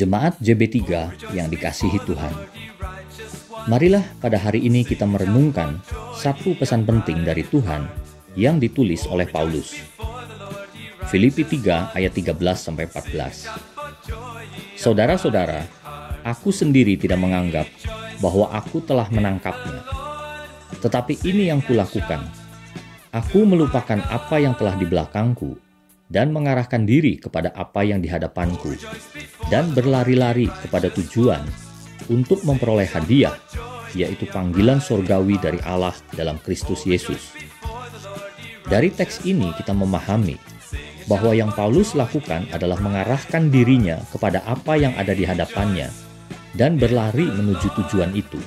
Jemaat JB3 yang dikasihi Tuhan. Marilah pada hari ini kita merenungkan satu pesan penting dari Tuhan yang ditulis oleh Paulus. Filipi 3 ayat 13 sampai 14. Saudara-saudara, aku sendiri tidak menganggap bahwa aku telah menangkapnya. Tetapi ini yang kulakukan. Aku melupakan apa yang telah di belakangku dan mengarahkan diri kepada apa yang di hadapanku dan berlari-lari kepada tujuan untuk memperoleh hadiah, yaitu panggilan sorgawi dari Allah dalam Kristus Yesus. Dari teks ini kita memahami bahwa yang Paulus lakukan adalah mengarahkan dirinya kepada apa yang ada di hadapannya dan berlari menuju tujuan itu.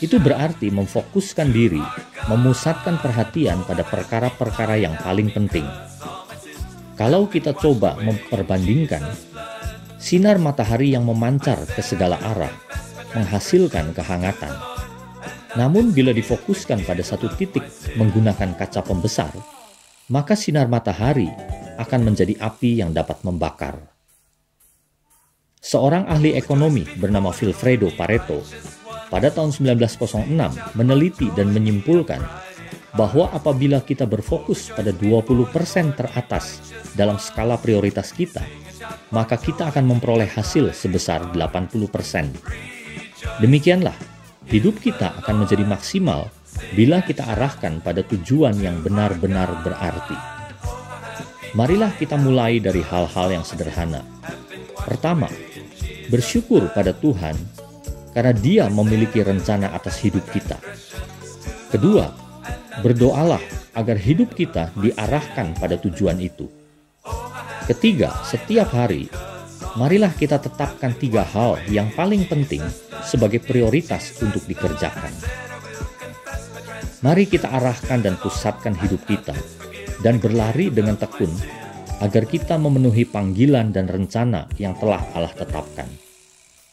Itu berarti memfokuskan diri, memusatkan perhatian pada perkara-perkara yang paling penting. Kalau kita coba memperbandingkan sinar matahari yang memancar ke segala arah menghasilkan kehangatan. Namun bila difokuskan pada satu titik menggunakan kaca pembesar, maka sinar matahari akan menjadi api yang dapat membakar. Seorang ahli ekonomi bernama Vilfredo Pareto pada tahun 1906 meneliti dan menyimpulkan bahwa apabila kita berfokus pada 20% teratas dalam skala prioritas kita, maka kita akan memperoleh hasil sebesar 80%. Demikianlah, hidup kita akan menjadi maksimal bila kita arahkan pada tujuan yang benar-benar berarti. Marilah kita mulai dari hal-hal yang sederhana. Pertama, bersyukur pada Tuhan karena Dia memiliki rencana atas hidup kita. Kedua, berdoalah agar hidup kita diarahkan pada tujuan itu. Ketiga, setiap hari, marilah kita tetapkan tiga hal yang paling penting sebagai prioritas untuk dikerjakan. Mari kita arahkan dan pusatkan hidup kita dan berlari dengan tekun agar kita memenuhi panggilan dan rencana yang telah Allah tetapkan.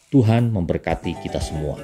Tuhan memberkati kita semua.